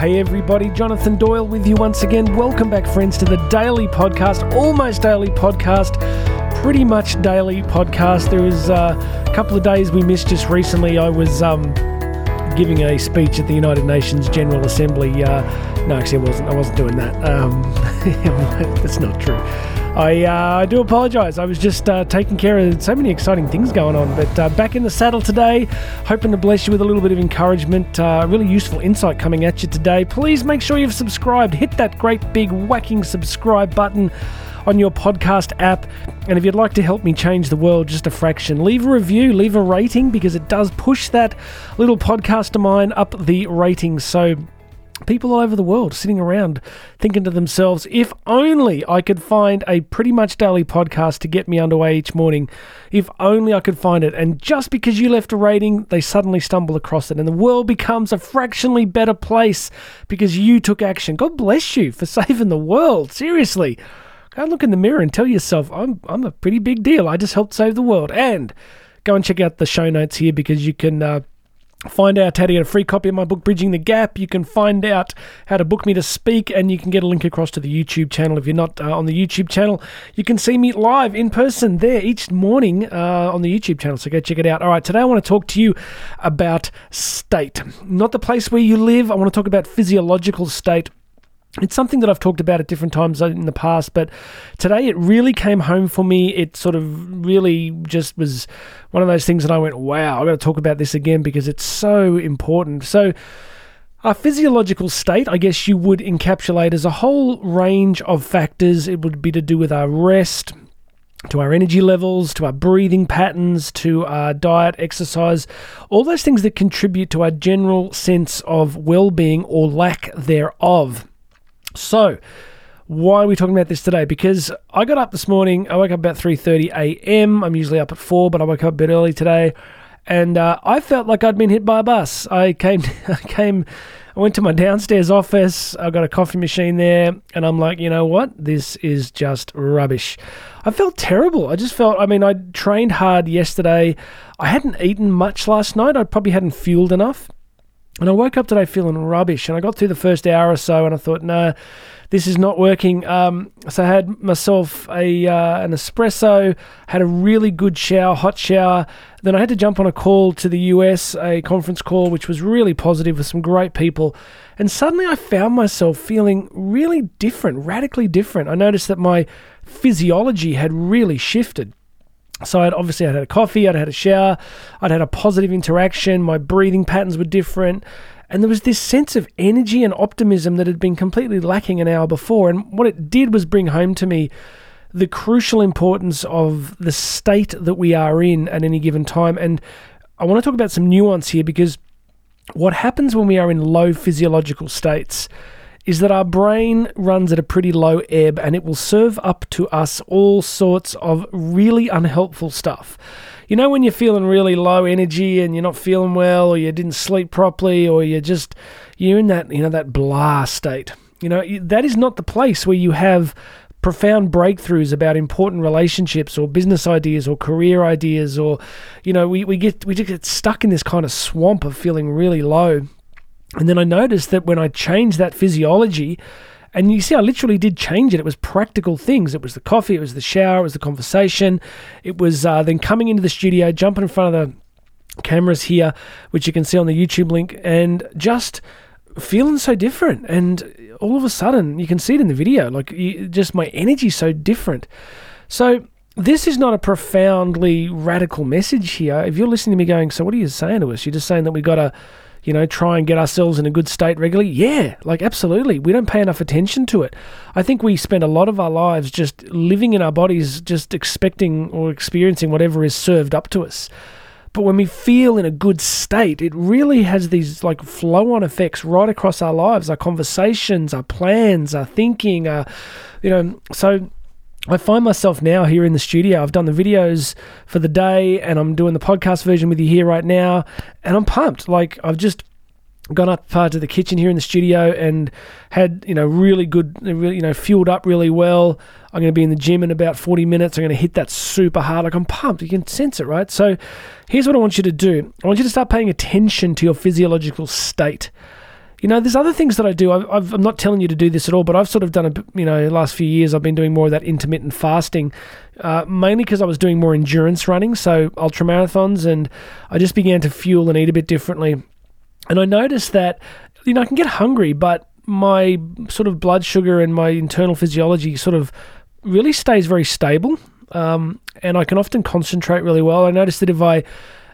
hey everybody, Jonathan Doyle with you once again. Welcome back, friends, to the daily podcast, almost daily podcast, pretty much daily podcast. There was uh, a couple of days we missed just recently. I was um, giving a speech at the United Nations General Assembly. Uh, no, actually, I wasn't. I wasn't doing that. Um, that's not true. I, uh, I do apologise. I was just uh, taking care of so many exciting things going on. But uh, back in the saddle today, hoping to bless you with a little bit of encouragement, uh, really useful insight coming at you today. Please make sure you've subscribed. Hit that great big whacking subscribe button on your podcast app. And if you'd like to help me change the world just a fraction, leave a review, leave a rating because it does push that little podcast of mine up the ratings. So people all over the world sitting around thinking to themselves, if only I could find a pretty much daily podcast to get me underway each morning. If only I could find it. And just because you left a rating, they suddenly stumble across it. And the world becomes a fractionally better place because you took action. God bless you for saving the world. Seriously. Go and look in the mirror and tell yourself, I'm, I'm a pretty big deal. I just helped save the world. And go and check out the show notes here because you can. Uh, Find out how to get a free copy of my book, Bridging the Gap. You can find out how to book me to speak, and you can get a link across to the YouTube channel. If you're not uh, on the YouTube channel, you can see me live in person there each morning uh, on the YouTube channel. So go check it out. All right, today I want to talk to you about state, not the place where you live. I want to talk about physiological state it's something that I've talked about at different times in the past, but today it really came home for me. It sort of really just was one of those things that I went, wow, I've got to talk about this again because it's so important. So, our physiological state, I guess you would encapsulate as a whole range of factors. It would be to do with our rest, to our energy levels, to our breathing patterns, to our diet, exercise, all those things that contribute to our general sense of well being or lack thereof. So, why are we talking about this today? Because I got up this morning. I woke up about three thirty a.m. I'm usually up at four, but I woke up a bit early today, and uh, I felt like I'd been hit by a bus. I came, I came, I went to my downstairs office. I got a coffee machine there, and I'm like, you know what? This is just rubbish. I felt terrible. I just felt. I mean, I trained hard yesterday. I hadn't eaten much last night. I probably hadn't fueled enough. And I woke up today feeling rubbish. And I got through the first hour or so and I thought, no, this is not working. Um, so I had myself a uh, an espresso, had a really good shower, hot shower. Then I had to jump on a call to the US, a conference call, which was really positive with some great people. And suddenly I found myself feeling really different, radically different. I noticed that my physiology had really shifted. So I'd obviously I'd had a coffee, I'd had a shower, I'd had a positive interaction, my breathing patterns were different, and there was this sense of energy and optimism that had been completely lacking an hour before. And what it did was bring home to me the crucial importance of the state that we are in at any given time. And I want to talk about some nuance here because what happens when we are in low physiological states is that our brain runs at a pretty low ebb and it will serve up to us all sorts of really unhelpful stuff. You know, when you're feeling really low energy and you're not feeling well, or you didn't sleep properly, or you're just, you're in that, you know, that blah state. You know, that is not the place where you have profound breakthroughs about important relationships or business ideas or career ideas or you know we, we get we just get stuck in this kind of swamp of feeling really low and then I noticed that when I changed that physiology, and you see, I literally did change it. It was practical things. It was the coffee, it was the shower, it was the conversation. It was uh, then coming into the studio, jumping in front of the cameras here, which you can see on the YouTube link, and just feeling so different. And all of a sudden, you can see it in the video, like you, just my energy so different. So this is not a profoundly radical message here. If you're listening to me going, so what are you saying to us? You're just saying that we got to you know, try and get ourselves in a good state regularly? Yeah, like absolutely. We don't pay enough attention to it. I think we spend a lot of our lives just living in our bodies, just expecting or experiencing whatever is served up to us. But when we feel in a good state, it really has these like flow on effects right across our lives, our conversations, our plans, our thinking, our, you know, so I find myself now here in the studio. I've done the videos for the day and I'm doing the podcast version with you here right now. And I'm pumped. Like, I've just gone up uh, to the kitchen here in the studio and had, you know, really good, you know, fueled up really well. I'm going to be in the gym in about 40 minutes. I'm going to hit that super hard. Like, I'm pumped. You can sense it, right? So, here's what I want you to do I want you to start paying attention to your physiological state. You know, there's other things that I do. i am not telling you to do this at all, but I've sort of done a, you know, last few years I've been doing more of that intermittent fasting, uh, mainly because I was doing more endurance running, so ultra marathons, and I just began to fuel and eat a bit differently. And I noticed that, you know, I can get hungry, but my sort of blood sugar and my internal physiology sort of really stays very stable. Um, and I can often concentrate really well. I noticed that if I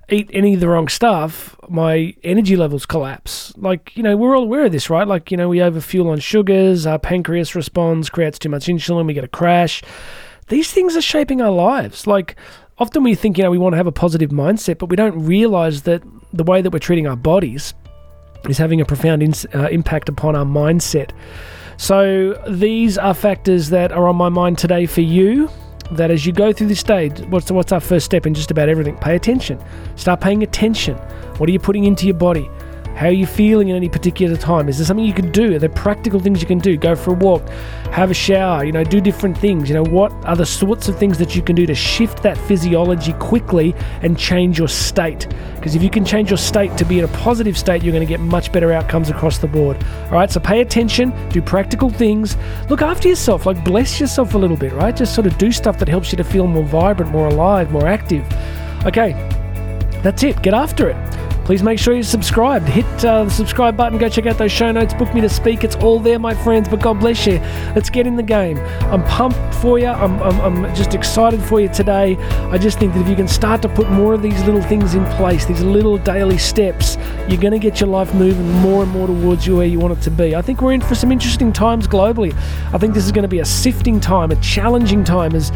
eat any of the wrong stuff, my energy levels collapse. Like, you know, we're all aware of this, right? Like, you know, we overfuel on sugars, our pancreas responds, creates too much insulin, we get a crash. These things are shaping our lives. Like, often we think, you know, we want to have a positive mindset, but we don't realize that the way that we're treating our bodies is having a profound uh, impact upon our mindset. So, these are factors that are on my mind today for you that as you go through this stage, what's, what's our first step in just about everything? Pay attention. Start paying attention. What are you putting into your body? How are you feeling at any particular time? Is there something you can do? Are there practical things you can do? Go for a walk, have a shower, you know, do different things. You know, what are the sorts of things that you can do to shift that physiology quickly and change your state? Because if you can change your state to be in a positive state, you're going to get much better outcomes across the board. All right, so pay attention, do practical things, look after yourself, like bless yourself a little bit, right? Just sort of do stuff that helps you to feel more vibrant, more alive, more active. Okay, that's it. Get after it please make sure you're subscribed. Hit uh, the subscribe button, go check out those show notes, book me to speak. It's all there, my friends. But God bless you. Let's get in the game. I'm pumped for you. I'm, I'm, I'm just excited for you today. I just think that if you can start to put more of these little things in place, these little daily steps, you're going to get your life moving more and more towards you where you want it to be. I think we're in for some interesting times globally. I think this is going to be a sifting time, a challenging time as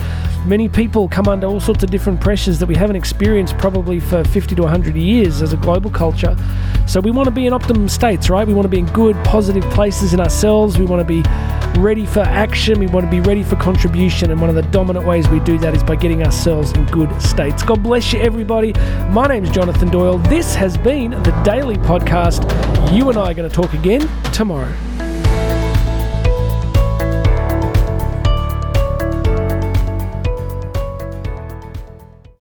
many people come under all sorts of different pressures that we haven't experienced probably for 50 to 100 years as a global global culture. So we want to be in optimum states, right? We want to be in good, positive places in ourselves. We want to be ready for action. We want to be ready for contribution. And one of the dominant ways we do that is by getting ourselves in good states. God bless you, everybody. My name is Jonathan Doyle. This has been the Daily Podcast. You and I are going to talk again tomorrow.